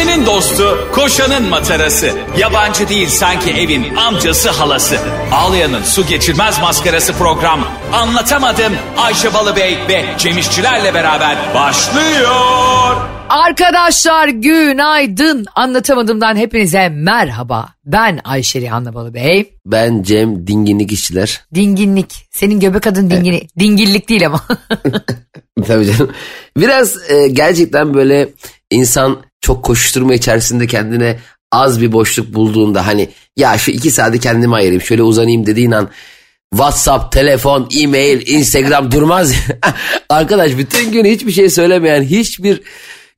Ayşe'nin dostu, koşanın matarası. Yabancı değil sanki evin amcası halası. Ağlayan'ın su geçirmez maskarası program. Anlatamadım Ayşe Balıbey ve Cemişçilerle beraber başlıyor. Arkadaşlar günaydın. Anlatamadığımdan hepinize merhaba. Ben Ayşe Rihanna Balıbey. Ben Cem Dinginlik işçiler. Dinginlik. Senin göbek adın dingini. Dingillik değil ama. Tabii canım. Biraz e, gerçekten böyle insan çok koşuşturma içerisinde kendine az bir boşluk bulduğunda hani ya şu iki saati kendime ayırayım şöyle uzanayım dediğin an WhatsApp, telefon, e-mail, Instagram durmaz. Arkadaş bütün gün hiçbir şey söylemeyen, hiçbir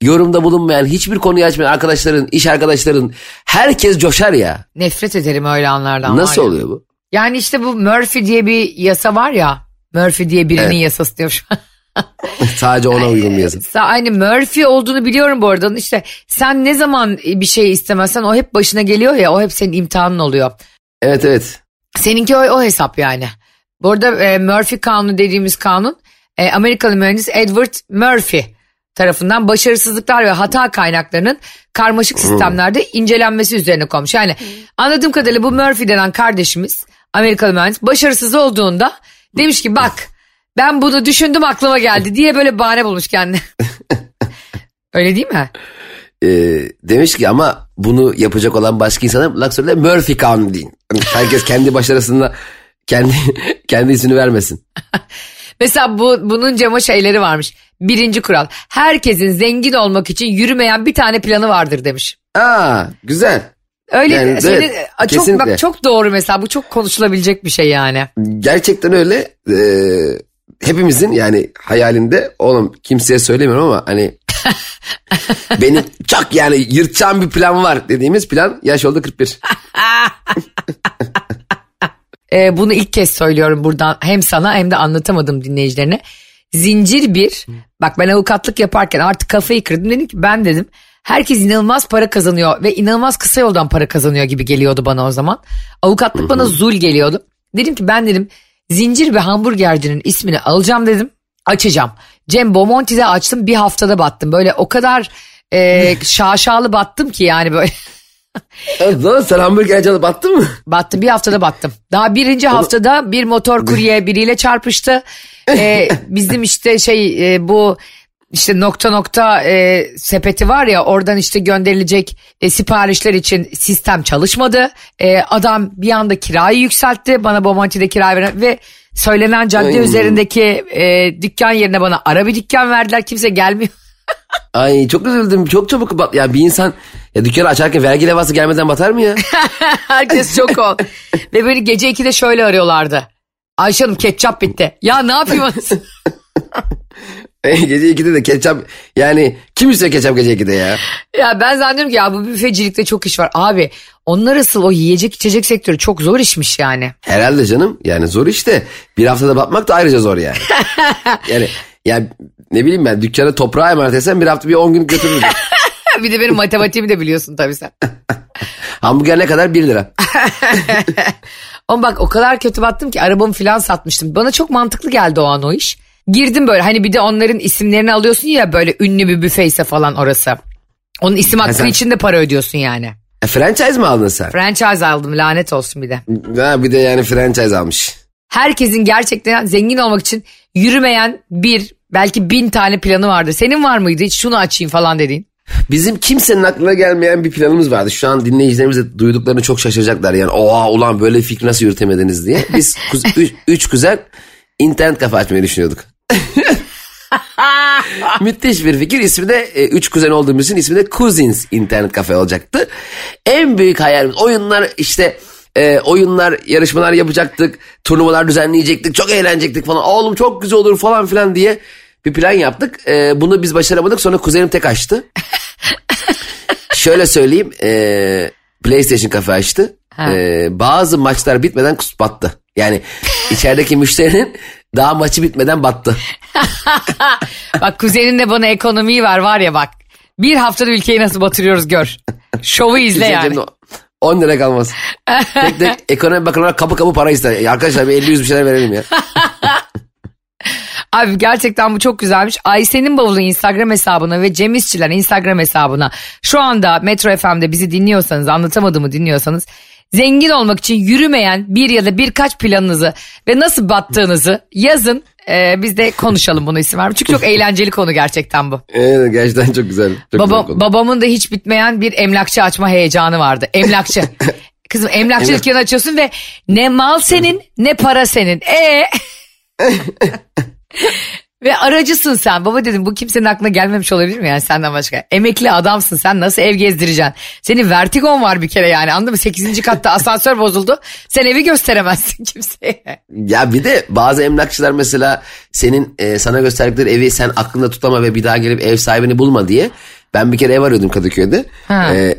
yorumda bulunmayan, hiçbir konuyu açmayan arkadaşların, iş arkadaşların herkes coşar ya. Nefret ederim öyle anlardan. Nasıl oluyor bu? Yani işte bu Murphy diye bir yasa var ya. Murphy diye birinin Evet. yasası diyor şu an. Sadece ona uygun bir yazı. Sa- Aynı Murphy olduğunu biliyorum bu arada. Onun İşte sen ne zaman bir şey istemezsen o hep başına geliyor ya. O hep senin imtihanın oluyor. Evet evet. Seninki o, o hesap yani. Bu arada e, Murphy kanunu dediğimiz kanun e, Amerikalı mühendis Edward Murphy tarafından başarısızlıklar ve hata kaynaklarının karmaşık sistemlerde incelenmesi üzerine konmuş. Yani anladığım kadarıyla bu Murphy denen kardeşimiz Amerikalı mühendis başarısız olduğunda demiş ki bak ben bunu düşündüm aklıma geldi diye böyle bahane bulmuş kendine. Öyle değil mi? Ee, demiş ki ama bunu yapacak olan başka insanlar Luxor'da Murphy kanunu deyin. Hani herkes kendi başarısında kendi kendi ismini vermesin. Mesela bu bunun cama şeyleri varmış. Birinci kural. Herkesin zengin olmak için yürümeyen bir tane planı vardır demiş. Aa güzel. Öyle Yani senin- evet, çok kesinlikle. bak çok doğru mesela bu çok konuşulabilecek bir şey yani. Gerçekten öyle. Ee, hepimizin yani hayalinde oğlum kimseye söylemiyorum ama hani benim çok yani yırtacağım bir plan var dediğimiz plan yaş oldu 41. Ee, bunu ilk kez söylüyorum buradan hem sana hem de anlatamadım dinleyicilerine. Zincir bir bak ben avukatlık yaparken artık kafayı kırdım dedim ki ben dedim herkes inanılmaz para kazanıyor ve inanılmaz kısa yoldan para kazanıyor gibi geliyordu bana o zaman. Avukatlık bana zul geliyordu. Dedim ki ben dedim zincir bir hamburgercinin ismini alacağım dedim açacağım. Cem Bomonti'de açtım bir haftada battım böyle o kadar e, şaşalı battım ki yani böyle. Lan sen hamburgerci alıp attın mı? Battım bir haftada battım. Daha birinci haftada bir motor kurye biriyle çarpıştı. Ee, bizim işte şey e, bu işte nokta nokta e, sepeti var ya oradan işte gönderilecek e, siparişler için sistem çalışmadı. E, adam bir anda kirayı yükseltti bana Bomonti'de kirayı veren ve söylenen cadde Ay. üzerindeki e, dükkan yerine bana ara bir dükkan verdiler kimse gelmiyor. Ay çok üzüldüm çok çabuk bat. Ya bir insan ya dükkanı açarken vergi levhası gelmeden batar mı ya? Herkes çok ol. ve beni gece 2'de şöyle arıyorlardı. Ayşe Hanım ketçap bitti. Ya ne yapayım? gece 2'de de ketçap yani kim istiyor ketçap gece 2'de ya? Ya ben zannediyorum ki ya bu büfecilikte çok iş var. Abi onlar asıl o yiyecek içecek sektörü çok zor işmiş yani. Herhalde canım yani zor işte. Bir haftada batmak da ayrıca zor yani. yani ya ne bileyim ben dükkana toprağa emanet etsem bir hafta bir 10 gün götürürdüm. bir de benim matematiğimi de biliyorsun tabii sen. Hamburger ne kadar? 1 lira. Ama bak o kadar kötü battım ki arabamı falan satmıştım. Bana çok mantıklı geldi o an o iş. Girdim böyle hani bir de onların isimlerini alıyorsun ya böyle ünlü bir büfeyse falan orası. Onun isim hakkı sen- için de para ödüyorsun yani. E, franchise mi aldın sen? Franchise aldım lanet olsun bir de. Ha, bir de yani franchise almış. Herkesin gerçekten zengin olmak için yürümeyen bir belki bin tane planı vardır. Senin var mıydı hiç şunu açayım falan dediğin? Bizim kimsenin aklına gelmeyen bir planımız vardı. Şu an dinleyicilerimiz de duyduklarını çok şaşıracaklar. Yani oha ulan böyle fikri nasıl yürütemediniz diye. Biz üç, üç kuzen internet kafe açmayı düşünüyorduk. Müthiş bir fikir. İsmi de e, üç kuzen olduğumuz için ismi de Cousins internet kafe olacaktı. En büyük hayalimiz oyunlar işte e, oyunlar yarışmalar yapacaktık. Turnuvalar düzenleyecektik. Çok eğlenecektik falan. Oğlum çok güzel olur falan filan diye bir plan yaptık. E, bunu biz başaramadık. Sonra kuzenim tek açtı. Şöyle söyleyeyim. e, PlayStation kafe açtı. Ha. E, bazı maçlar bitmeden battı. Yani içerideki müşterinin daha maçı bitmeden battı. Bak kuzeninle bana ekonomiyi ver var ya bak. Bir haftada ülkeyi nasıl batırıyoruz gör. Şovu izle yani. Cebimde 10 lira kalmaz. tek tek ekonomi bakanı olarak kapı kapı para ister. Arkadaşlar bir 50 100 bir şeyler verelim ya. Abi gerçekten bu çok güzelmiş. Ayşe'nin bavulu Instagram hesabına ve Cem İşçiler Instagram hesabına şu anda Metro FM'de bizi dinliyorsanız anlatamadığımı dinliyorsanız zengin olmak için yürümeyen bir ya da birkaç planınızı ve nasıl battığınızı yazın. Ee, biz de konuşalım bunu isim vermem. Çünkü çok eğlenceli konu gerçekten bu. Evet, gerçekten çok güzel. Çok Baba, güzel konu. babamın da hiç bitmeyen bir emlakçı açma heyecanı vardı. Emlakçı. Kızım emlakçı dükkanı açıyorsun ve ne mal senin ne para senin. E Ve aracısın sen. Baba dedim bu kimsenin aklına gelmemiş olabilir mi yani senden başka? Emekli adamsın sen nasıl ev gezdireceksin? Senin vertigon var bir kere yani anladın mı? Sekizinci katta asansör bozuldu. Sen evi gösteremezsin kimseye. Ya bir de bazı emlakçılar mesela senin e, sana gösterdikleri evi sen aklında tutama ve bir daha gelip ev sahibini bulma diye. Ben bir kere ev arıyordum Kadıköy'de. Ha. E,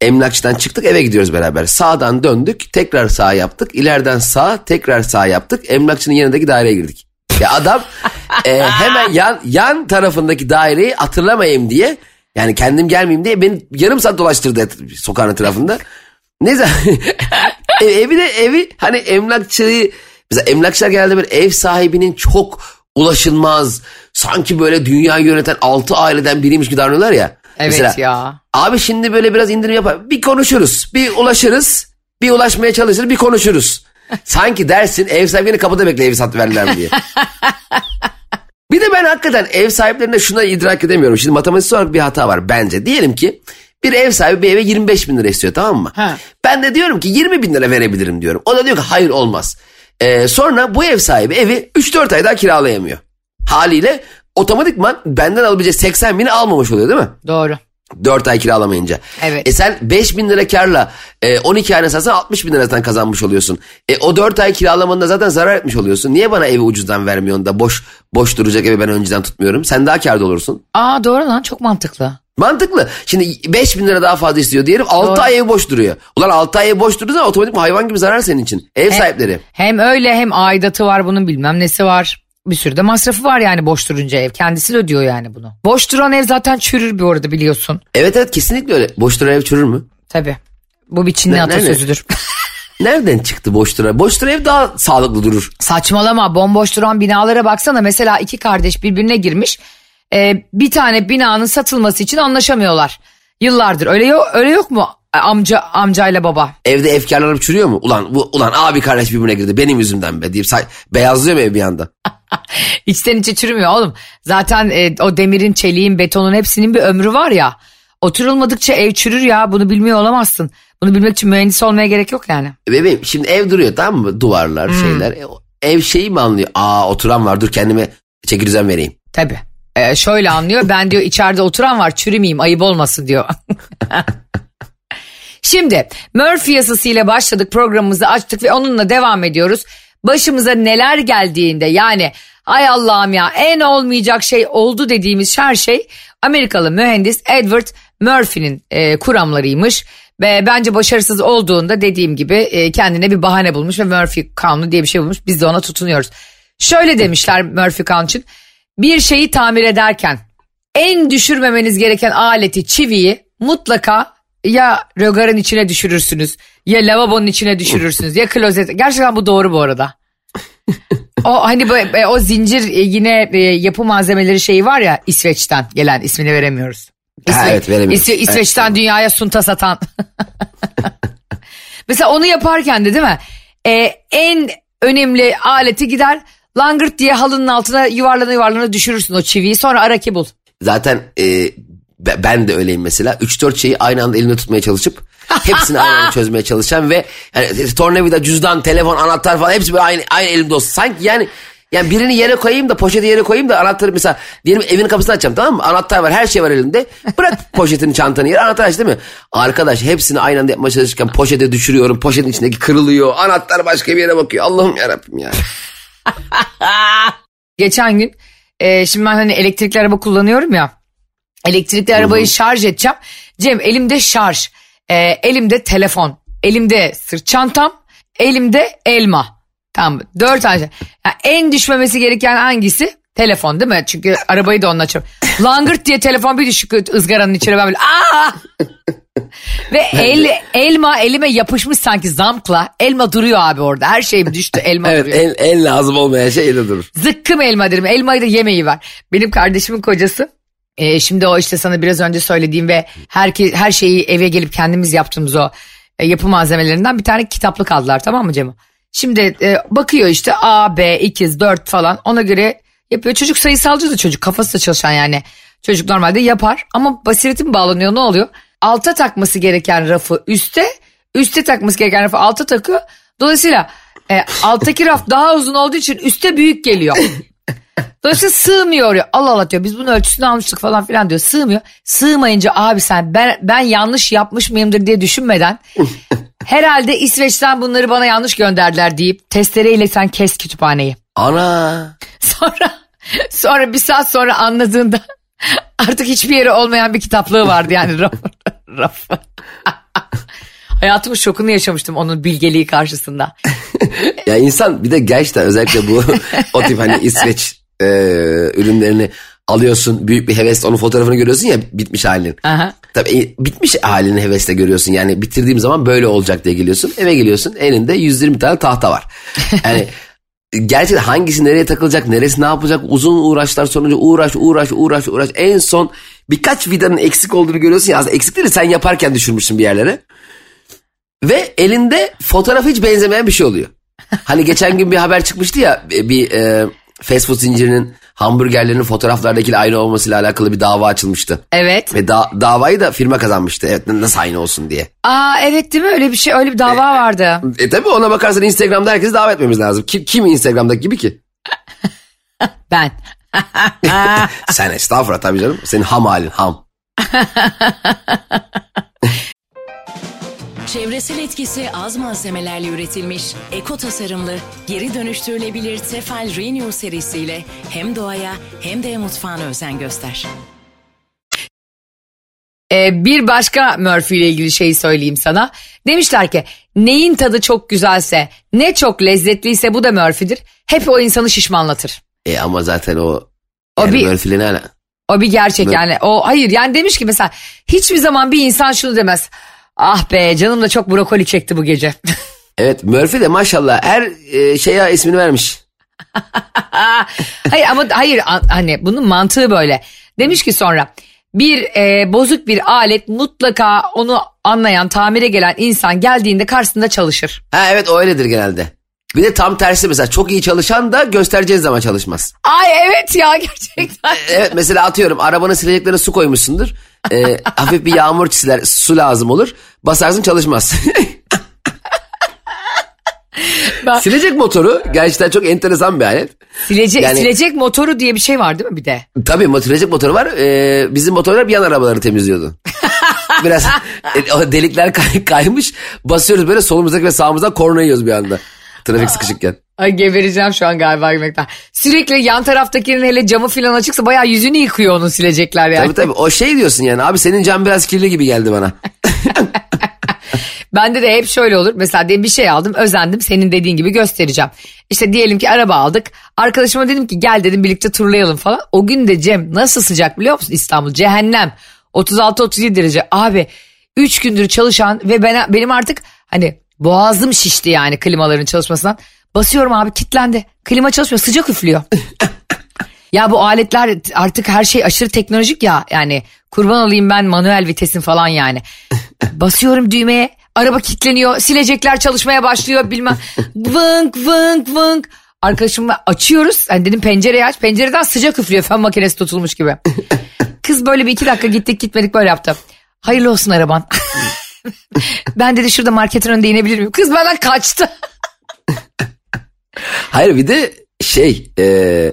emlakçıdan çıktık eve gidiyoruz beraber. Sağdan döndük tekrar sağ yaptık. İleriden sağ tekrar sağ yaptık. Emlakçının yanındaki daireye girdik. Ya adam e, hemen yan yan tarafındaki daireyi hatırlamayayım diye yani kendim gelmeyeyim diye beni yarım saat dolaştırdı sokağın etrafında. Neyse e, evi de evi hani emlakçıyı mesela emlakçılar genelde böyle ev sahibinin çok ulaşılmaz sanki böyle dünyayı yöneten altı aileden biriymiş gibi davranıyorlar ya. Evet Mesela, ya. Abi şimdi böyle biraz indirim yapar. Bir konuşuruz. Bir ulaşırız. Bir ulaşmaya çalışırız. Bir konuşuruz. Sanki dersin ev sahibini kapıda bekle evi sat verirler diye. bir de ben hakikaten ev sahiplerine şuna idrak edemiyorum. Şimdi matematiksel olarak bir hata var bence. Diyelim ki bir ev sahibi bir eve 25 bin lira istiyor tamam mı? Ha. Ben de diyorum ki 20 bin lira verebilirim diyorum. O da diyor ki hayır olmaz. Ee, sonra bu ev sahibi evi 3-4 ay daha kiralayamıyor. Haliyle otomatikman benden alabileceği 80 bini almamış oluyor değil mi? Doğru. 4 ay kiralamayınca. Evet. E sen 5 bin lira karla e, 12 ay satsan 60 bin liradan kazanmış oluyorsun. E o 4 ay kiralamanında zaten zarar etmiş oluyorsun. Niye bana evi ucuzdan vermiyorsun da boş boş duracak evi ben önceden tutmuyorum. Sen daha karda olursun. Aa doğru lan çok mantıklı. Mantıklı. Şimdi 5 bin lira daha fazla istiyor diyelim 6 Doğru. ay ev boş duruyor. Ulan 6 ay ev boş durduğu zaman otomatik hayvan gibi zarar senin için. Ev sahipleri. Hem öyle hem aidatı var bunun bilmem nesi var. Bir sürü de masrafı var yani boş durunca ev. Kendisi de ödüyor yani bunu. Boş duran ev zaten çürür bir arada biliyorsun. Evet evet kesinlikle öyle. Boş duran ev çürür mü? Tabii. Bu bir Çinli Ne- atasözüdür. Nereden çıktı boş duran? Boş duran ev daha sağlıklı durur. Saçmalama bomboş duran binalara baksana mesela iki kardeş birbirine girmiş. Ee, bir tane binanın satılması için anlaşamıyorlar. Yıllardır öyle yok, öyle yok mu amca amcayla baba? Evde efkarlanıp çürüyor mu? Ulan bu ulan abi kardeş birbirine girdi benim yüzümden be deyip say- beyazlıyor mu ev bir anda? İçten içe çürümüyor oğlum. Zaten e, o demirin, çeliğin, betonun hepsinin bir ömrü var ya. Oturulmadıkça ev çürür ya bunu bilmiyor olamazsın. Bunu bilmek için mühendis olmaya gerek yok yani. Bebeğim şimdi ev duruyor tamam mı? Duvarlar şeyler. E, ev şeyi mi anlıyor? Aa oturan var dur kendime çeki düzen vereyim. Tabii. Ee, şöyle anlıyor ben diyor içeride oturan var çürümeyeyim ayıp olmasın diyor. Şimdi Murphy yasasıyla başladık programımızı açtık ve onunla devam ediyoruz. Başımıza neler geldiğinde yani ay Allah'ım ya en olmayacak şey oldu dediğimiz her şey Amerikalı mühendis Edward Murphy'nin e, kuramlarıymış. Ve bence başarısız olduğunda dediğim gibi e, kendine bir bahane bulmuş ve Murphy kanunu diye bir şey bulmuş. Biz de ona tutunuyoruz. Şöyle demişler Murphy kanunu için. Bir şeyi tamir ederken en düşürmemeniz gereken aleti çiviyi mutlaka ya rögarın içine düşürürsünüz ya lavabonun içine düşürürsünüz ya klozet. Gerçekten bu doğru bu arada. O hani böyle, o zincir e, yine e, yapı malzemeleri şeyi var ya İsveç'ten gelen ismini veremiyoruz. Ha, evet, veremiyoruz. İsve- İsveç'ten dünyaya sunta satan. Mesela onu yaparken de değil mi? E, en önemli aleti gider langırt diye halının altına yuvarlana yuvarlana düşürürsün o çiviyi sonra araki bul. Zaten e, ben de öyleyim mesela. 3-4 şeyi aynı anda elimde tutmaya çalışıp hepsini aynı anda çözmeye çalışan ve yani, tornavida, cüzdan, telefon, anahtar falan hepsi böyle aynı, aynı elimde olsun. Sanki yani yani birini yere koyayım da poşeti yere koyayım da anahtarı mesela diyelim evin kapısını açacağım tamam mı? Anahtar var her şey var elinde. Bırak poşetini çantanı yere anahtar aç değil mi? Arkadaş hepsini aynı anda yapmaya çalışırken poşete düşürüyorum. Poşetin içindeki kırılıyor. Anahtar başka bir yere bakıyor. Allah'ım yarabbim ya. Geçen gün e, şimdi ben hani elektrikli araba kullanıyorum ya. Elektrikli arabayı şarj edeceğim. Cem elimde şarj, e, elimde telefon, elimde sırt çantam, elimde elma. Tamam? Dört tane. şey. Yani en düşmemesi gereken hangisi? Telefon değil mi? Çünkü arabayı da onunla açıyorum. Langırt diye telefon bir düşük ızgaranın içine ben böyle aa! Ve el, elma elime yapışmış sanki zamkla. Elma duruyor abi orada. Her şeyim düştü elma Evet duruyor. en, en lazım olmayan şey de durur. Zıkkım elma derim. Elmayı da yemeği var. Benim kardeşimin kocası. E, şimdi o işte sana biraz önce söylediğim ve herke, her şeyi eve gelip kendimiz yaptığımız o e, yapı malzemelerinden bir tane kitaplık aldılar tamam mı Cemo? Şimdi e, bakıyor işte A, B, ikiz, dört falan ona göre yapıyor. Çocuk sayısalcı da çocuk kafası da çalışan yani. Çocuk normalde yapar ama basireti bağlanıyor ne oluyor? Alta takması gereken rafı üste, üste takması gereken rafı alta takıyor. Dolayısıyla e, alttaki raf daha uzun olduğu için üste büyük geliyor. Dolayısıyla sığmıyor oraya. Allah Allah diyor biz bunun ölçüsünü almıştık falan filan diyor. Sığmıyor. Sığmayınca abi sen ben, ben yanlış yapmış mıyımdır diye düşünmeden herhalde İsveç'ten bunları bana yanlış gönderdiler deyip testereyle sen kes kütüphaneyi. Ana. Sonra sonra bir saat sonra anladığında artık hiçbir yeri olmayan bir kitaplığı vardı yani raf, rafı. Hayatımın şokunu yaşamıştım onun bilgeliği karşısında. Ya insan bir de gerçekten özellikle bu o tip hani İsveç e, ürünlerini alıyorsun büyük bir hevesle onun fotoğrafını görüyorsun ya bitmiş halini. Aha. Tabii e, bitmiş halini hevesle görüyorsun yani bitirdiğim zaman böyle olacak diye geliyorsun eve geliyorsun elinde 120 tane tahta var. Yani gerçekten hangisi nereye takılacak neresi ne yapacak uzun uğraşlar sonucu uğraş uğraş uğraş uğraş en son birkaç vidanın eksik olduğunu görüyorsun ya aslında eksik değil de sen yaparken düşürmüşsün bir yerlere. Ve elinde fotoğrafı hiç benzemeyen bir şey oluyor. Hani geçen gün bir haber çıkmıştı ya bir e, fast food zincirinin hamburgerlerinin fotoğraflardakiyle aynı olmasıyla alakalı bir dava açılmıştı. Evet. Ve da- davayı da firma kazanmıştı. Evet nasıl aynı olsun diye. Aa evet değil mi öyle bir şey öyle bir dava vardı. E tabi ona bakarsan Instagram'da herkesi davet etmemiz lazım. Kim, kim Instagram'daki gibi ki? Ben. Sen estağfurullah tabii canım. Senin ham halin ham. Çevresel etkisi az malzemelerle üretilmiş, eko tasarımlı, geri dönüştürülebilir Tefal Renew serisiyle hem doğaya hem de mutfağına özen göster. Ee, bir başka Murphy ile ilgili şeyi söyleyeyim sana. Demişler ki neyin tadı çok güzelse ne çok lezzetliyse bu da Murphy'dir. Hep o insanı şişmanlatır. E ama zaten o... O yani bir- Murphy'le ne ala- O bir gerçek Mur- yani. O hayır yani demiş ki mesela hiçbir zaman bir insan şunu demez. Ah be canım da çok brokoli çekti bu gece. Evet Murphy de maşallah her e, şeye ismini vermiş. hayır ama hayır an- hani bunun mantığı böyle. Demiş ki sonra bir e, bozuk bir alet mutlaka onu anlayan tamire gelen insan geldiğinde karşısında çalışır. Ha evet o öyledir genelde. Bir de tam tersi mesela çok iyi çalışan da göstereceğin zaman çalışmaz. Ay evet ya gerçekten. Evet mesela atıyorum arabanın sileceklerine su koymuşsundur. E, hafif bir yağmur çiziler su lazım olur. Basarsın çalışmaz. Ben- Silecek motoru gerçekten çok enteresan bir alet. Silecek, Yani- silecek motoru diye bir şey var değil mi bir de? Tabii silecek motoru var. Ee, bizim motorlar bir yan arabaları temizliyordu. Biraz e, o delikler kay- kaymış. Basıyoruz böyle solumuzdaki ve sağımızdan korna yiyoruz bir anda. Trafik sıkışıkken. Ay gebereceğim şu an galiba gülmekten. Sürekli yan taraftakinin hele camı falan açıksa bayağı yüzünü yıkıyor onu silecekler yani. Tabii tabii o şey diyorsun yani abi senin cam biraz kirli gibi geldi bana. Bende de hep şöyle olur. Mesela diye bir şey aldım özendim senin dediğin gibi göstereceğim. İşte diyelim ki araba aldık. Arkadaşıma dedim ki gel dedim birlikte turlayalım falan. O gün de Cem nasıl sıcak biliyor musun İstanbul? Cehennem. 36-37 derece. Abi 3 gündür çalışan ve ben, benim artık hani boğazım şişti yani klimaların çalışmasından. Basıyorum abi kitlendi. Klima çalışmıyor sıcak üflüyor. Ya bu aletler artık her şey aşırı teknolojik ya yani kurban olayım ben manuel vitesin falan yani. Basıyorum düğmeye araba kilitleniyor silecekler çalışmaya başlıyor bilmem vınk vınk vınk. Arkadaşımla açıyoruz hani dedim pencereyi aç pencereden sıcak üflüyor fön makinesi tutulmuş gibi. Kız böyle bir iki dakika gittik gitmedik böyle yaptı. Hayırlı olsun araban. ben dedi şurada marketin önünde inebilir miyim? Kız benden kaçtı. Hayır bir de şey e,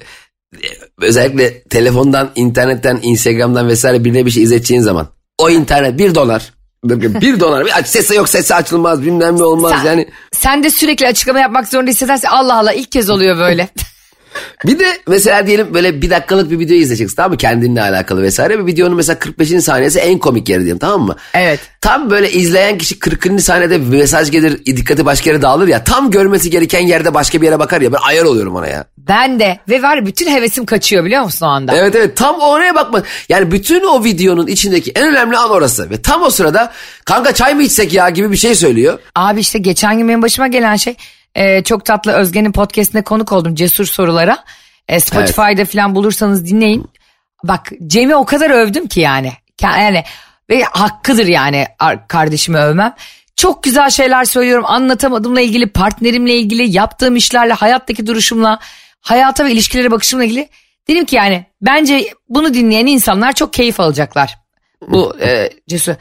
özellikle telefondan, internetten, instagramdan vesaire birine bir şey izleteceğin zaman o internet bir dolar. Bir dolar bir aç sesi yok sesi açılmaz bilmem ne olmaz Sen, yani. sen de sürekli açıklama yapmak zorunda hissedersen Allah Allah ilk kez oluyor böyle. Bir de mesela diyelim böyle bir dakikalık bir video izleyeceksin tamam mı? Kendinle alakalı vesaire. Bir videonun mesela 45. saniyesi en komik yeri diyelim tamam mı? Evet. Tam böyle izleyen kişi 40. saniyede bir mesaj gelir dikkati başka yere dağılır ya. Tam görmesi gereken yerde başka bir yere bakar ya. Ben ayar oluyorum ona ya. Ben de ve var bütün hevesim kaçıyor biliyor musun o anda? Evet evet tam oraya bakma. Yani bütün o videonun içindeki en önemli an orası. Ve tam o sırada kanka çay mı içsek ya gibi bir şey söylüyor. Abi işte geçen gün benim başıma gelen şey e, çok tatlı Özge'nin podcastine konuk oldum cesur sorulara. E, Spotify'da falan bulursanız dinleyin. Bak Cem'i o kadar övdüm ki yani. Yani ve hakkıdır yani ar- kardeşimi övmem. Çok güzel şeyler söylüyorum anlatamadığımla ilgili, partnerimle ilgili, yaptığım işlerle, hayattaki duruşumla, hayata ve ilişkilere bakışımla ilgili. Dedim ki yani bence bunu dinleyen insanlar çok keyif alacaklar. Bu e, cesur.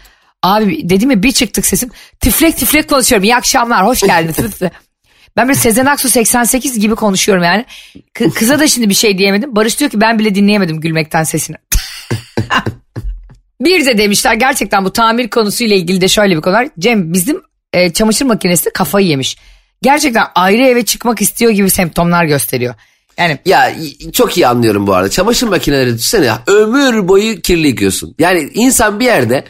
Abi dedim ya bir çıktık sesim. Tiflek tiflek konuşuyorum. İyi akşamlar, hoş geldiniz. ben böyle Sezen Aksu 88 gibi konuşuyorum yani. Kı- kıza da şimdi bir şey diyemedim. Barış diyor ki ben bile dinleyemedim gülmekten sesini. bir de demişler gerçekten bu tamir konusuyla ilgili de şöyle bir konu var. Cem bizim e, çamaşır makinesi kafayı yemiş. Gerçekten ayrı eve çıkmak istiyor gibi semptomlar gösteriyor. Yani Ya çok iyi anlıyorum bu arada. Çamaşır makineleri düşünsene ya. Ömür boyu kirli yıkıyorsun. Yani insan bir yerde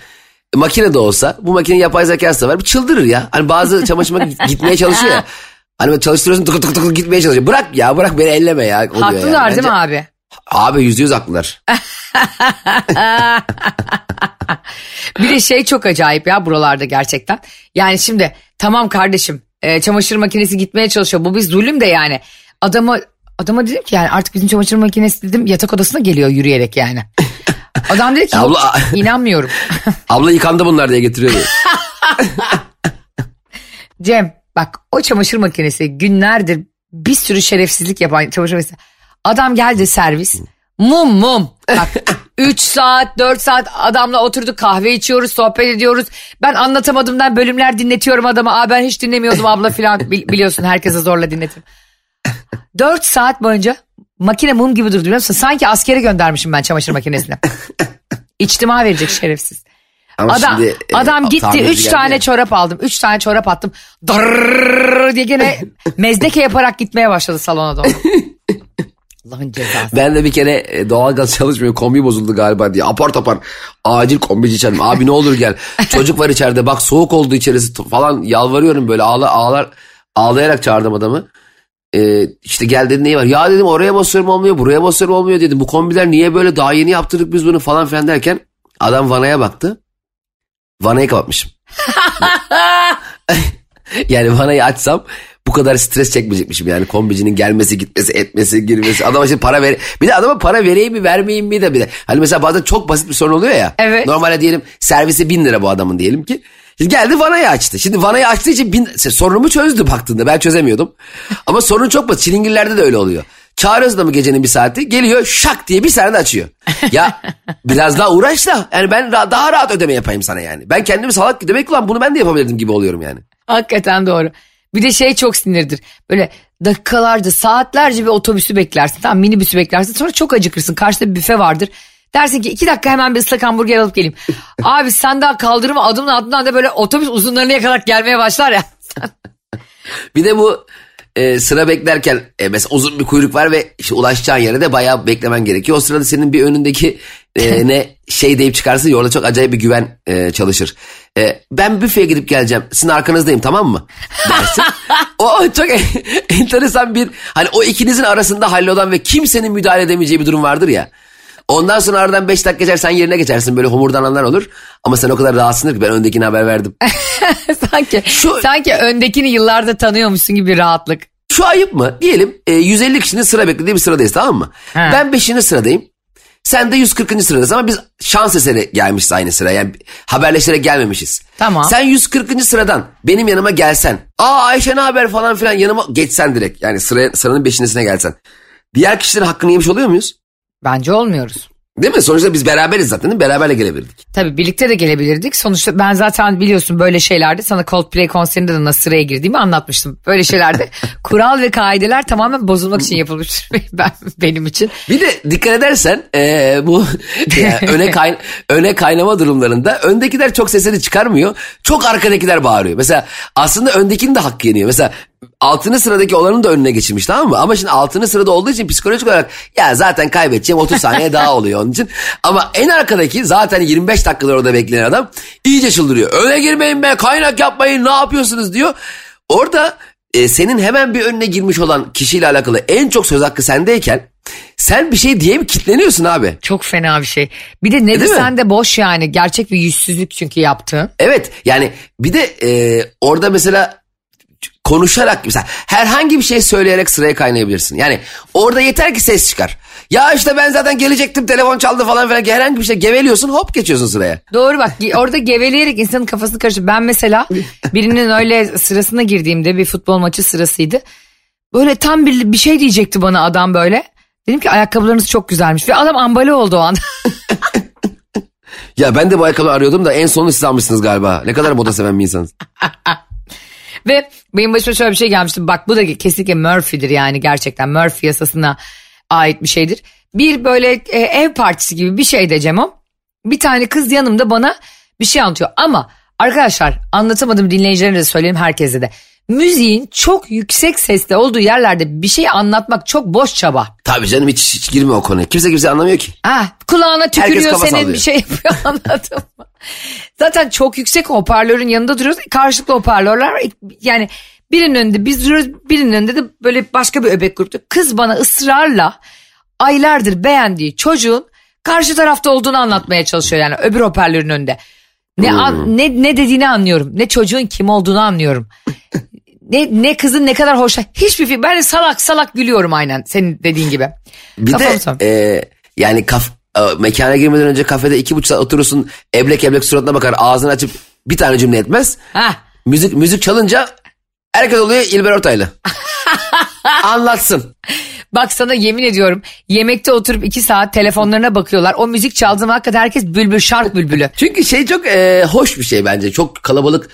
makine de olsa bu makine yapay zekası da var. Bir çıldırır ya. Hani bazı çamaşır makinesi gitmeye çalışıyor ya. Hani böyle çalıştırıyorsun tık tık tık tık gitmeye çalışıyor. Bırak ya bırak beni elleme ya. oluyor haklılar yani. değil mi abi? Abi yüzde yüz haklılar. Bir de şey çok acayip ya buralarda gerçekten. Yani şimdi tamam kardeşim e, çamaşır makinesi gitmeye çalışıyor. Bu bir zulüm de yani. Adama adama dedim ki yani artık bizim çamaşır makinesi dedim yatak odasına geliyor yürüyerek yani. Adam dedi ki Abla- inanmıyorum. Abla yıkandı bunlar diye getiriyor. Cem bak o çamaşır makinesi günlerdir bir sürü şerefsizlik yapan çamaşır makinesi. Adam geldi servis. Mum mum. Bak 3 saat 4 saat adamla oturduk kahve içiyoruz sohbet ediyoruz. Ben anlatamadığımdan bölümler dinletiyorum adama. Aa ben hiç dinlemiyordum abla filan Bil- biliyorsun herkese zorla dinletim. 4 saat boyunca makine mum gibi durdu biliyor musun? Sanki askere göndermişim ben çamaşır makinesini. İçtima verecek şerefsiz. Ama Adam, şimdi, e, adam gitti tamirci 3 geldi tane ya. çorap aldım. 3 tane çorap attım. Dırrrr diye gene mezdeke yaparak gitmeye başladı salona doğru. Allah'ın cezası. Ben de bir kere e, doğalgaz çalışmıyor kombi bozuldu galiba diye apar topar acil kombici çağırdım. Abi ne olur gel çocuk var içeride bak soğuk oldu içerisi falan yalvarıyorum böyle ağla, ağlar ağlayarak çağırdım adamı. Ee, işte gel dedi neyi var ya dedim oraya basıyorum olmuyor buraya basıyorum olmuyor dedim bu kombiler niye böyle daha yeni yaptırdık biz bunu falan filan derken adam vanaya baktı vanayı kapatmışım. yani vanayı açsam bu kadar stres çekmeyecekmişim yani kombicinin gelmesi gitmesi etmesi girmesi adama şimdi para ver bir de adama para vereyim mi vermeyeyim mi de bir de hani mesela bazen çok basit bir sorun oluyor ya Evet. normalde diyelim servisi bin lira bu adamın diyelim ki Şimdi geldi vanayı açtı. Şimdi vanayı açtığı için bin, sorunumu çözdü baktığında. Ben çözemiyordum. Ama sorun çok basit. Çilingirlerde de öyle oluyor. Çağırıyoruz adamı gecenin bir saati. Geliyor şak diye bir saniyede açıyor. Ya biraz daha uğraş da. Yani ben daha rahat ödeme yapayım sana yani. Ben kendimi salak demek ulan bunu ben de yapabilirdim gibi oluyorum yani. Hakikaten doğru. Bir de şey çok sinirdir. Böyle dakikalarca saatlerce bir otobüsü beklersin. Tamam minibüsü beklersin. Sonra çok acıkırsın. Karşıda bir büfe vardır. Dersin ki iki dakika hemen bir ıslak hamburger alıp geleyim. Abi sen daha kaldırıma adımla adımla da böyle otobüs uzunlarına yakalarak gelmeye başlar ya. Bir de bu e, sıra beklerken e, mesela uzun bir kuyruk var ve işte ulaşacağın yere de bayağı beklemen gerekiyor. O sırada senin bir önündeki e, ne şey deyip çıkarsın ya orada çok acayip bir güven e, çalışır. E, ben büfeye gidip geleceğim sizin arkanızdayım tamam mı? Dersin. o çok enteresan bir hani o ikinizin arasında hallolan ve kimsenin müdahale edemeyeceği bir durum vardır ya. Ondan sonra aradan 5 dakika geçer sen yerine geçersin böyle homurdananlar olur. Ama sen o kadar rahatsındır ki ben öndekine haber verdim. sanki Şu- sanki öndekini yıllarda tanıyormuşsun gibi bir rahatlık. Şu ayıp mı? Diyelim e, 150 kişinin sıra beklediği bir sıradayız tamam mı? Ha. Ben 5. sıradayım. Sen de 140. sıradasın ama biz şans eseri gelmişiz aynı sıra. Yani haberleşerek gelmemişiz. Tamam. Sen 140. sıradan benim yanıma gelsen. Aa Ayşe ne haber falan filan yanıma geçsen direkt. Yani sıraya, sıranın beşincisine gelsen. Diğer kişilerin hakkını yemiş oluyor muyuz? Bence olmuyoruz. Değil mi? Sonuçta biz beraberiz zaten değil mi? Beraberle gelebilirdik. Tabii birlikte de gelebilirdik. Sonuçta ben zaten biliyorsun böyle şeylerde sana Coldplay konserinde de nasıl sıraya girdiğimi anlatmıştım. Böyle şeylerde kural ve kaideler tamamen bozulmak için yapılmış ben, benim için. Bir de dikkat edersen eee, bu yani öne, kay, öne kaynama durumlarında öndekiler çok sesini çıkarmıyor. Çok arkadakiler bağırıyor. Mesela aslında öndekinin de hakkı yeniyor. Mesela altıncı sıradaki olanın da önüne geçirmiş tamam mı? Ama şimdi altıncı sırada olduğu için psikolojik olarak ya zaten kaybedeceğim 30 saniye daha oluyor onun için. Ama en arkadaki zaten 25 dakikalar orada bekleyen adam iyice çıldırıyor. Öne girmeyin be kaynak yapmayın ne yapıyorsunuz diyor. Orada e, senin hemen bir önüne girmiş olan kişiyle alakalı en çok söz hakkı sendeyken sen bir şey diye mi kitleniyorsun abi? Çok fena bir şey. Bir de ne desen de boş yani. Gerçek bir yüzsüzlük çünkü yaptığın. Evet yani bir de e, orada mesela konuşarak mesela herhangi bir şey söyleyerek sıraya kaynayabilirsin. Yani orada yeter ki ses çıkar. Ya işte ben zaten gelecektim telefon çaldı falan filan herhangi bir şey geveliyorsun hop geçiyorsun sıraya. Doğru bak orada geveleyerek insanın kafasını karıştırıyor. Ben mesela birinin öyle sırasına girdiğimde bir futbol maçı sırasıydı. Böyle tam bir, bir şey diyecekti bana adam böyle. Dedim ki ayakkabılarınız çok güzelmiş ve adam ambale oldu o anda. Ya ben de bu ayakkabı arıyordum da en sonunu siz almışsınız galiba. Ne kadar moda seven bir insansınız. Ve benim başıma şöyle bir şey gelmişti. Bak bu da kesinlikle Murphy'dir yani gerçekten. Murphy yasasına ait bir şeydir. Bir böyle e, ev partisi gibi bir şey de Cemo. Bir tane kız yanımda bana bir şey anlatıyor. Ama arkadaşlar anlatamadım dinleyicilerine de söyleyeyim herkese de. Müziğin çok yüksek sesle olduğu yerlerde bir şey anlatmak çok boş çaba. Tabii canım hiç, hiç girme o konuya. Kimse kimse anlamıyor ki. Ah, kulağına tükürüyor senin sallıyor. bir şey yapıyor anladın mı? Zaten çok yüksek hoparlörün yanında duruyoruz. Karşılıklı hoparlörler var. Yani birinin önünde biz duruyoruz birinin önünde de böyle başka bir öbek grupta. Kız bana ısrarla aylardır beğendiği çocuğun karşı tarafta olduğunu anlatmaya çalışıyor yani öbür hoparlörün önünde. Ne, an- ne, ne dediğini anlıyorum. Ne çocuğun kim olduğunu anlıyorum. Ne, ne kızın ne kadar hoş. Hiçbir fikir. Ben de salak salak gülüyorum aynen senin dediğin gibi. Bir Kafam de e, yani kaf, e, mekana girmeden önce kafede iki buçuk saat oturursun. Eblek eblek suratına bakar ağzını açıp bir tane cümle etmez. Hah. Müzik müzik çalınca herkes oluyor İlber Ortaylı. Anlatsın. Bak sana yemin ediyorum yemekte oturup iki saat telefonlarına bakıyorlar. O müzik çaldığı zaman hakikaten herkes bülbül şark bülbülü. Çünkü şey çok e, hoş bir şey bence. Çok kalabalık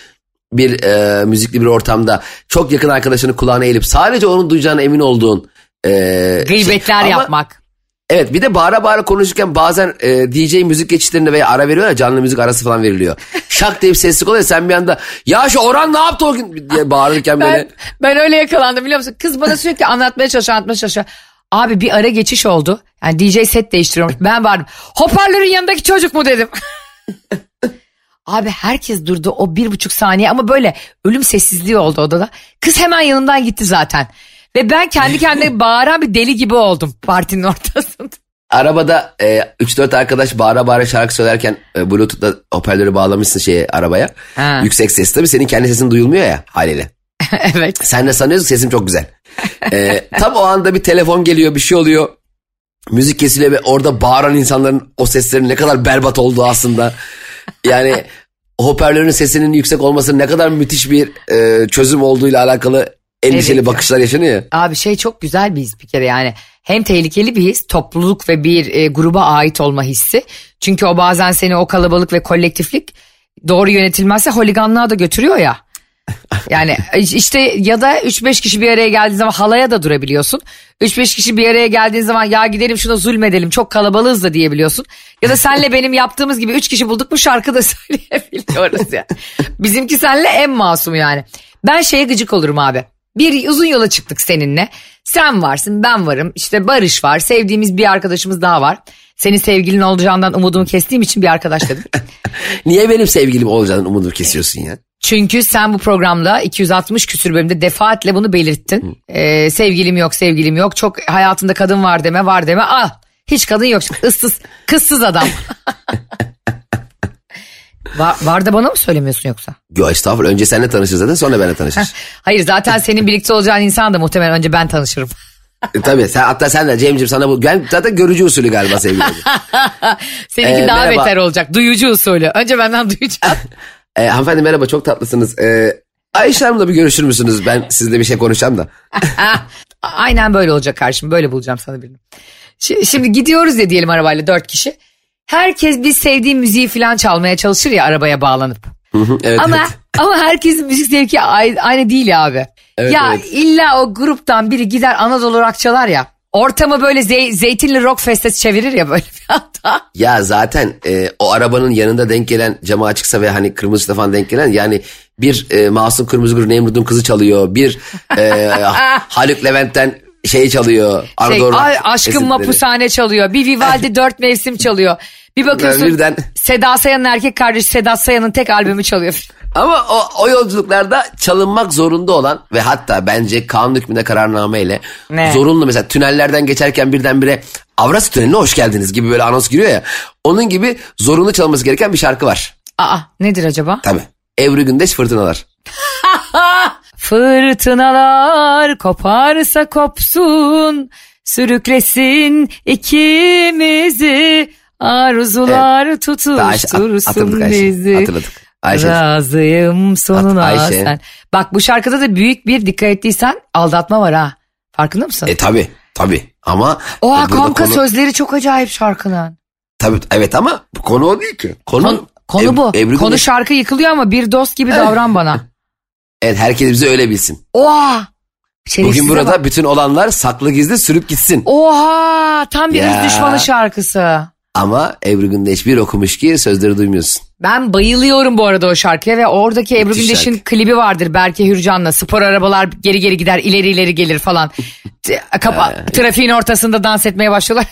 bir e, müzikli bir ortamda çok yakın arkadaşını kulağına eğilip sadece onun duyacağına emin olduğun e, Gıybetler şey. Ama yapmak. Evet bir de bağıra bağıra konuşurken bazen e, DJ müzik geçişlerinde veya ara veriyor ya canlı müzik arası falan veriliyor. Şak diye bir seslik oluyor sen bir anda ya şu Orhan ne yaptı o gün diye bağırırken böyle. Ben, ben öyle yakalandım biliyor musun? Kız bana sürekli anlatmaya çalışıyor anlatmaya çalışıyor. Abi bir ara geçiş oldu. Yani DJ set değiştiriyormuş. Ben vardım. Hoparlörün yanındaki çocuk mu dedim. Abi herkes durdu o bir buçuk saniye ama böyle ölüm sessizliği oldu odada. Kız hemen yanından gitti zaten. Ve ben kendi kendime bağıran bir deli gibi oldum partinin ortasında. Arabada e, 3-4 arkadaş bağıra bağıra şarkı söylerken e, Bluetooth'la hoparlörü bağlamışsın şeye arabaya. Ha. Yüksek ses tabii senin kendi sesin duyulmuyor ya haliyle. evet. Sen de sanıyorsun sesim çok güzel. Ee, tam o anda bir telefon geliyor bir şey oluyor. Müzik kesiliyor ve orada bağıran insanların o seslerin ne kadar berbat olduğu aslında. Yani hoparlörün sesinin yüksek olması ne kadar müthiş bir e, çözüm olduğuyla alakalı endişeli Evet bakışlar yaşanıyor. ya. Abi şey çok güzel bir his bir kere yani. Hem tehlikeli bir his, topluluk ve bir e, gruba ait olma hissi. Çünkü o bazen seni o kalabalık ve kolektiflik doğru yönetilmezse holiganlığa da götürüyor ya. Yani işte ya da 3-5 kişi bir araya geldiği zaman halaya da durabiliyorsun. 3-5 kişi bir araya geldiğin zaman ya gidelim şuna zulmedelim çok kalabalığız da diyebiliyorsun. Ya da senle benim yaptığımız gibi 3 kişi bulduk mu şarkı da söyleyebiliyoruz ya. Bizimki senle en masum yani. Ben şeye gıcık olurum abi. Bir uzun yola çıktık seninle. Sen varsın ben varım işte Barış var sevdiğimiz bir arkadaşımız daha var. Senin sevgilin olacağından umudumu kestiğim için bir arkadaş dedim. Niye benim sevgilim olacağını umudu kesiyorsun ya? Çünkü sen bu programda 260 küsür bölümde defaatle bunu belirttin. Ee, sevgilim yok sevgilim yok çok hayatında kadın var deme var deme al. Hiç kadın yok ıssız kızsız adam. var, var da bana mı söylemiyorsun yoksa? Yo estağfurullah önce seninle tanışır zaten sonra benimle tanışır. Hayır zaten senin birlikte olacağın insan da muhtemelen önce ben tanışırım. e, tabii sen, hatta sen de Cem'ciğim sana bu ben zaten görücü usulü galiba sevgili. Seninki Ee, daha merhaba. beter olacak. Duyucu usulü. Önce benden duyacağım. E, hanımefendi merhaba çok tatlısınız. E, Ayşe Hanım'la bir görüşür müsünüz? Ben sizle bir şey konuşacağım da. Aynen böyle olacak karşım. Böyle bulacağım sana birini. Şi- Şimdi gidiyoruz ya diyelim arabayla dört kişi. Herkes biz sevdiği müziği falan çalmaya çalışır ya arabaya bağlanıp. Evet, Ama evet. ama herkesin müzik zevki ay- aynı değil ya abi. Evet, ya evet. illa o gruptan biri gider Anadolu rock çalar ya. Ortamı böyle zey- zeytinli rock festesi çevirir ya böyle bir anda. Ya zaten e, o arabanın yanında denk gelen camı açıksa ve hani kırmızı falan denk gelen yani bir e, Masum Kırmızıgül Nemrut'un kızı çalıyor. Bir e, Haluk Levent'ten şey çalıyor. Şey, ay, esintileri. mapushane çalıyor. Bir Vivaldi dört mevsim çalıyor. Bir bakıyorsun birden- Seda Sayan'ın erkek kardeşi Sedat Sayan'ın tek albümü çalıyor. Ama o, o yolculuklarda çalınmak zorunda olan ve hatta bence kanun hükmünde kararnameyle Ne? zorunlu mesela tünellerden geçerken birdenbire Avrasya Tüneli'ne hoş geldiniz gibi böyle anons giriyor ya. Onun gibi zorunlu çalınması gereken bir şarkı var. Aa nedir acaba? Tabii. Ebru Gündeş Fırtınalar. Fırtınalar koparsa kopsun, sürüklesin ikimizi, arzular Daha Ayşe- tutuştursun Ayşe. bizi. Hatırladık. Ayşe. Razıyım sonuna Hat- Ayşe. sen. Bak bu şarkıda da büyük bir dikkat ettiysen aldatma var ha. Farkında mısın? E tabi tabi ama Oha e, kanka konu- sözleri çok acayip şarkının. Tabii evet ama bu konu o değil ki. Konu, Konu, konu bu. Ebru konu şarkı yıkılıyor ama bir dost gibi davran bana. Evet herkes bize öyle bilsin. Oha! Bugün burada bak. bütün olanlar saklı gizli sürüp gitsin. Oha! Tam bir Ya. öz düşmanı şarkısı. Ama Ebru Gündeş bir okumuş ki sözleri duymuyorsun. Ben bayılıyorum bu arada o şarkıya ve oradaki Ebru Müthiş Gündeş'in şarkı. klibi vardır. Berke Hürcan'la spor arabalar geri geri gider ileri ileri gelir falan. Kapa, trafiğin ortasında dans etmeye başlıyorlar.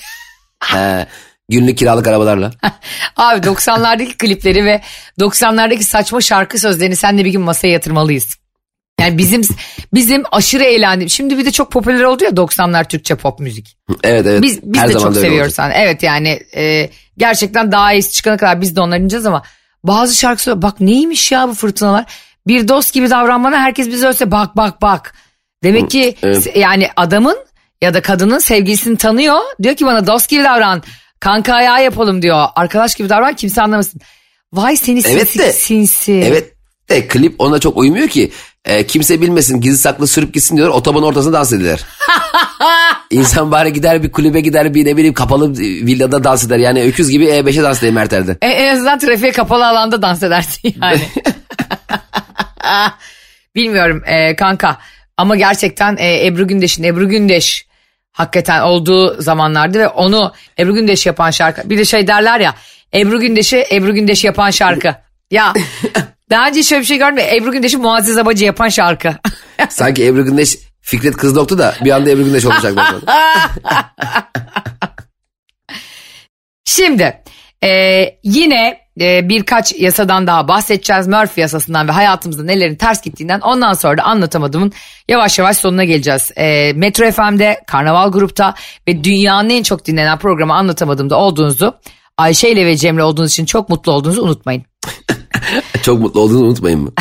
Günlük kiralık arabalarla. Abi 90'lardaki klipleri ve 90'lardaki saçma şarkı sözlerini senle bir gün masaya yatırmalıyız. Yani bizim bizim aşırı eğlendim. Şimdi bir de çok popüler oldu ya 90'lar Türkçe pop müzik. Evet evet. Biz biz Her de çok seviyoruz. Yani. Evet yani e, gerçekten daha iyisi çıkana kadar biz de onları dinleyeceğiz ama bazı şarkılar bak neymiş ya bu fırtınalar. Bir dost gibi davranmana herkes bize ölse bak bak bak. Demek ki evet. yani adamın ya da kadının sevgilisini tanıyor. Diyor ki bana dost gibi davran. Kanka ayağı yapalım diyor. Arkadaş gibi davran kimse anlamasın. Vay seni Evet sinsi de- sinsi. Evet de klip ona çok uymuyor ki. E, kimse bilmesin gizli saklı sürüp gitsin diyorlar otoban ortasında dans ediler. İnsan bari gider bir kulübe gider bir ne bileyim kapalı villada dans eder. Yani öküz gibi E5'e dans eder Mertel'de. E, en azından trafiğe kapalı alanda dans edersin yani. Bilmiyorum e, kanka ama gerçekten e, Ebru Gündeş'in Ebru Gündeş hakikaten olduğu zamanlardı ve onu Ebru Gündeş yapan şarkı. Bir de şey derler ya Ebru Gündeş'i Ebru Gündeş yapan şarkı. Ya daha önce şöyle bir şey görmedim. Ebru Gündeş'i Muazzez Abacı yapan şarkı. Sanki Ebru Gündeş Fikret kız doktu da bir anda Ebru Gündeş olacak. Şimdi e, yine e, birkaç yasadan daha bahsedeceğiz. Murphy yasasından ve hayatımızda nelerin ters gittiğinden. Ondan sonra da anlatamadığımın yavaş yavaş sonuna geleceğiz. E, Metro FM'de, Karnaval Grup'ta ve dünyanın en çok dinlenen programı anlatamadığımda olduğunuzu Ayşe ile ve Cemre olduğunuz için çok mutlu olduğunuzu unutmayın. Çok mutlu olduğunu unutmayın mı?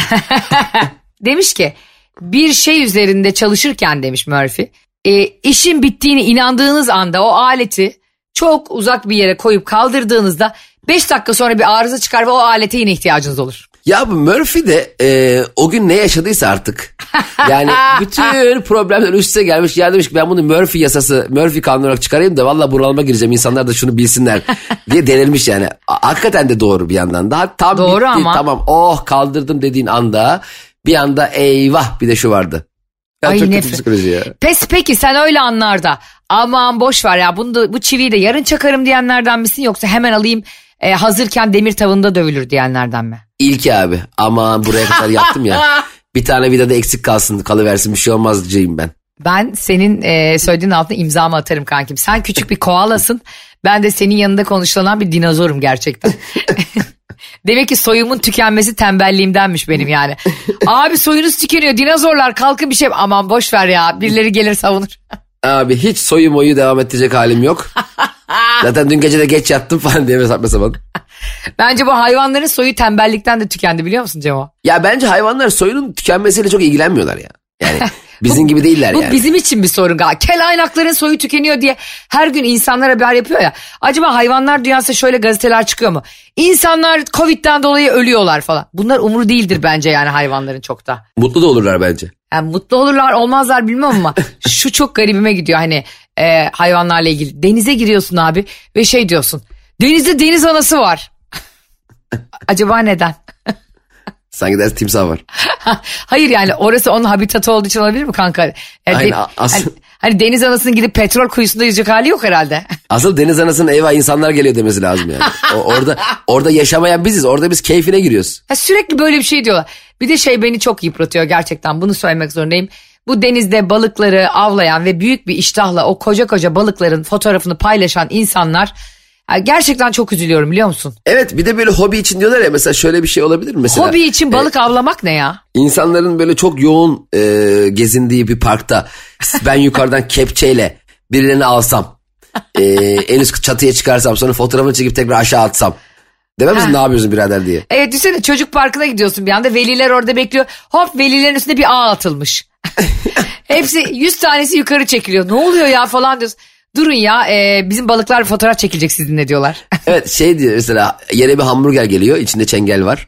Demiş ki bir şey üzerinde çalışırken demiş Murphy e, işin bittiğini inandığınız anda o aleti çok uzak bir yere koyup kaldırdığınızda 5 dakika sonra bir arıza çıkar ve o alete yine ihtiyacınız olur. Ya bu Murphy de e, o gün ne yaşadıysa artık. Yani bütün problemler üst üste gelmiş. Ya demiş ki ben bunu Murphy yasası, Murphy kanunu olarak çıkarayım da valla bunalıma gireceğim. İnsanlar da şunu bilsinler diye delirmiş yani. Hakikaten de doğru bir yandan. Daha tam Doğru bitti, ama. tamam oh kaldırdım dediğin anda bir anda eyvah bir de şu vardı. Ya Ay, çok nefret. ya. Pes peki sen öyle anlarda aman boş ver ya bunu da, bu çiviyi de yarın çakarım diyenlerden misin yoksa hemen alayım e, hazırken demir tavında dövülür diyenlerden mi? İlki abi aman buraya kadar yaptım ya. Bir tane vida da eksik kalsın kalıversin bir şey olmazcıyım ben. Ben senin e, söylediğin altına imzamı atarım kankim. Sen küçük bir koalasın. Ben de senin yanında konuşulan bir dinozorum gerçekten. Demek ki soyumun tükenmesi tembelliğimdenmiş benim yani. Abi soyunuz tükeniyor dinozorlar kalkın bir şey. Aman boş ver ya birileri gelir savunur. Abi hiç soyu moyu devam ettirecek halim yok. Zaten dün gece de geç yattım falan diye saçma sapan. Bence bu hayvanların soyu tembellikten de tükendi biliyor musun Cemo? Ya bence hayvanlar soyunun tükenmesiyle çok ilgilenmiyorlar ya. Yani bizim gibi değiller Bu yani. bizim için bir sorun galiba. Kel aynakların soyu tükeniyor diye her gün insanlar haber yapıyor ya. Acaba hayvanlar dünyası şöyle gazeteler çıkıyor mu? İnsanlar Covid'den dolayı ölüyorlar falan. Bunlar umur değildir bence yani hayvanların çok da. Mutlu da olurlar bence. Yani mutlu olurlar olmazlar bilmem ama şu çok garibime gidiyor hani e, hayvanlarla ilgili. Denize giriyorsun abi ve şey diyorsun. Denizde deniz anası var. Acaba neden? Sanki ders timsah var. Hayır yani orası onun habitatı olduğu için olabilir mi kanka? Yani Aynen, de- as- hani, Hani deniz anasının gidip petrol kuyusunda yüzecek hali yok herhalde. Asıl deniz anasının eyvah insanlar geliyor demesi lazım yani. O, orada orada yaşamayan biziz. Orada biz keyfine giriyoruz. Ha, sürekli böyle bir şey diyorlar. Bir de şey beni çok yıpratıyor gerçekten bunu söylemek zorundayım. Bu denizde balıkları avlayan ve büyük bir iştahla o koca koca balıkların fotoğrafını paylaşan insanlar gerçekten çok üzülüyorum biliyor musun? Evet bir de böyle hobi için diyorlar ya mesela şöyle bir şey olabilir mi? Mesela, Hobi için balık avlamak ne ya? İnsanların böyle çok yoğun e, gezindiği bir parkta ben yukarıdan kepçeyle birilerini alsam e, en üst çatıya çıkarsam sonra fotoğrafını çekip tekrar aşağı atsam. Demem misin ne yapıyorsun birader diye. Evet düşünsene çocuk parkına gidiyorsun bir anda veliler orada bekliyor. Hop velilerin üstünde bir ağ atılmış. Hepsi 100 tanesi yukarı çekiliyor. Ne oluyor ya falan diyorsun. Durun ya e, bizim balıklar fotoğraf çekilecek sizinle diyorlar. Evet şey diyor mesela yere bir hamburger geliyor içinde çengel var.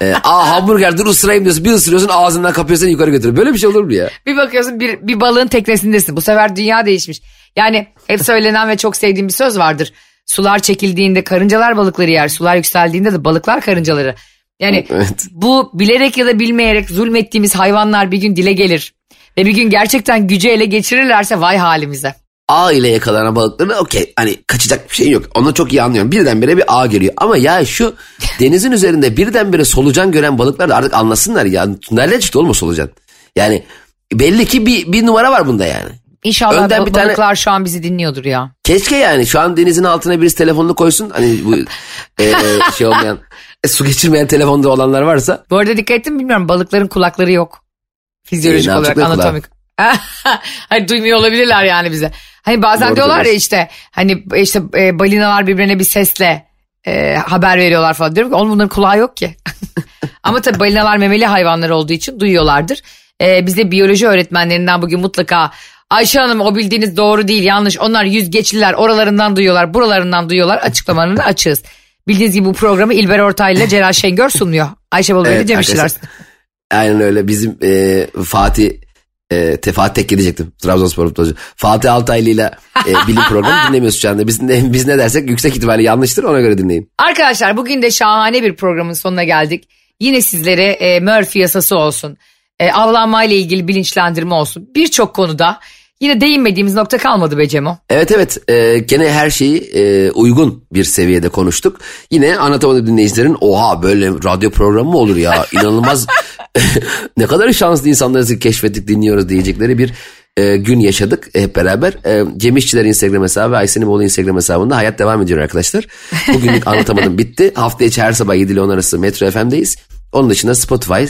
E, Aa hamburger dur ısırayım diyorsun bir ısırıyorsun ağzından kapıyorsun yukarı götürüyor. Böyle bir şey olur mu ya? bir bakıyorsun bir, bir balığın teknesindesin. Bu sefer dünya değişmiş. Yani hep söylenen ve çok sevdiğim bir söz vardır. Sular çekildiğinde karıncalar balıkları yer. Sular yükseldiğinde de balıklar karıncaları. Yani Evet. bu bilerek ya da bilmeyerek zulmettiğimiz hayvanlar bir gün dile gelir. Ve bir gün gerçekten gücü ele geçirirlerse vay halimize. ağ ile yakalanan balıkları okey hani kaçacak bir şey yok. Onu çok iyi anlıyorum. Birdenbire bir ağ geliyor. Ama ya şu denizin üzerinde birdenbire solucan gören balıklar da artık anlasınlar ya. Nereden çıktı oğlum o solucan? Yani belli ki bir, bir numara var bunda yani. İnşallah Önden bir tane- balıklar şu an bizi dinliyordur ya. Keşke yani şu an denizin altına birisi telefonunu koysun. Hani bu e, şey olmayan e, su geçirmeyen telefonda olanlar varsa. Bu arada dikkat ettim mi bilmiyorum balıkların kulakları yok. Fizyolojik E, olarak anatomik. hani duymuyor olabilirler yani bize. Hani bazen Doğru diyorlar ya söylüyorsun. işte hani işte e, balinalar birbirine bir sesle e, haber veriyorlar falan. Diyorum ki oğlum bunların kulağı yok ki. Ama tabii balinalar memeli hayvanlar olduğu için duyuyorlardır. E, bize biyoloji öğretmenlerinden bugün mutlaka Ayşe Hanım o bildiğiniz doğru değil yanlış. Onlar yüzgeçliler oralarından duyuyorlar buralarından duyuyorlar açıklamalarını açığız. Bildiğiniz gibi bu programı İlber Ortaylı ile Celal Şengör sunuyor. Ayşe Balıbey Evet, Cem İşçiler. Aynen öyle bizim e, Fatih e, te, Fatih Tekke diyecektim. Trabzonspor futbolcu. Fatih Altaylı ile e, bilim programı dinlemiyoruz şu anda. Biz ne, biz ne dersek yüksek ihtimalle yanlıştır ona göre dinleyin. Arkadaşlar bugün de şahane bir programın sonuna geldik. Yine sizlere e, Murphy yasası olsun, e, avlanmayla ilgili bilinçlendirme olsun. Birçok konuda yine değinmediğimiz nokta kalmadı be Cemo. Evet evet e, gene her şeyi e, uygun bir seviyede konuştuk. Yine anlatamadı dinleyicilerin oha böyle radyo programı mı olur ya inanılmaz ne kadar şanslı insanları keşfettik dinliyoruz diyecekleri bir e, gün yaşadık hep beraber. E, Cem İşçiler Instagram hesabı ve Aysen'in Bolu Instagram hesabında hayat devam ediyor arkadaşlar. Bugünlük anlatamadım bitti. Hafta içi her sabah 7 ile 10 arası Metro FM'deyiz. Onun dışında Spotify,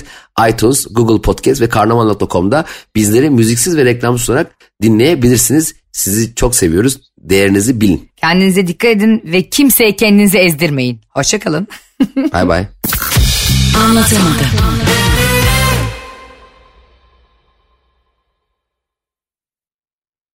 iTunes, Google Podcast ve karnaval.com'da bizleri müziksiz ve reklamsız olarak dinleyebilirsiniz. Sizi çok seviyoruz. Değerinizi bilin. Kendinize dikkat edin ve kimseye kendinizi ezdirmeyin. Hoşçakalın. Bay bay. Anlatamadım.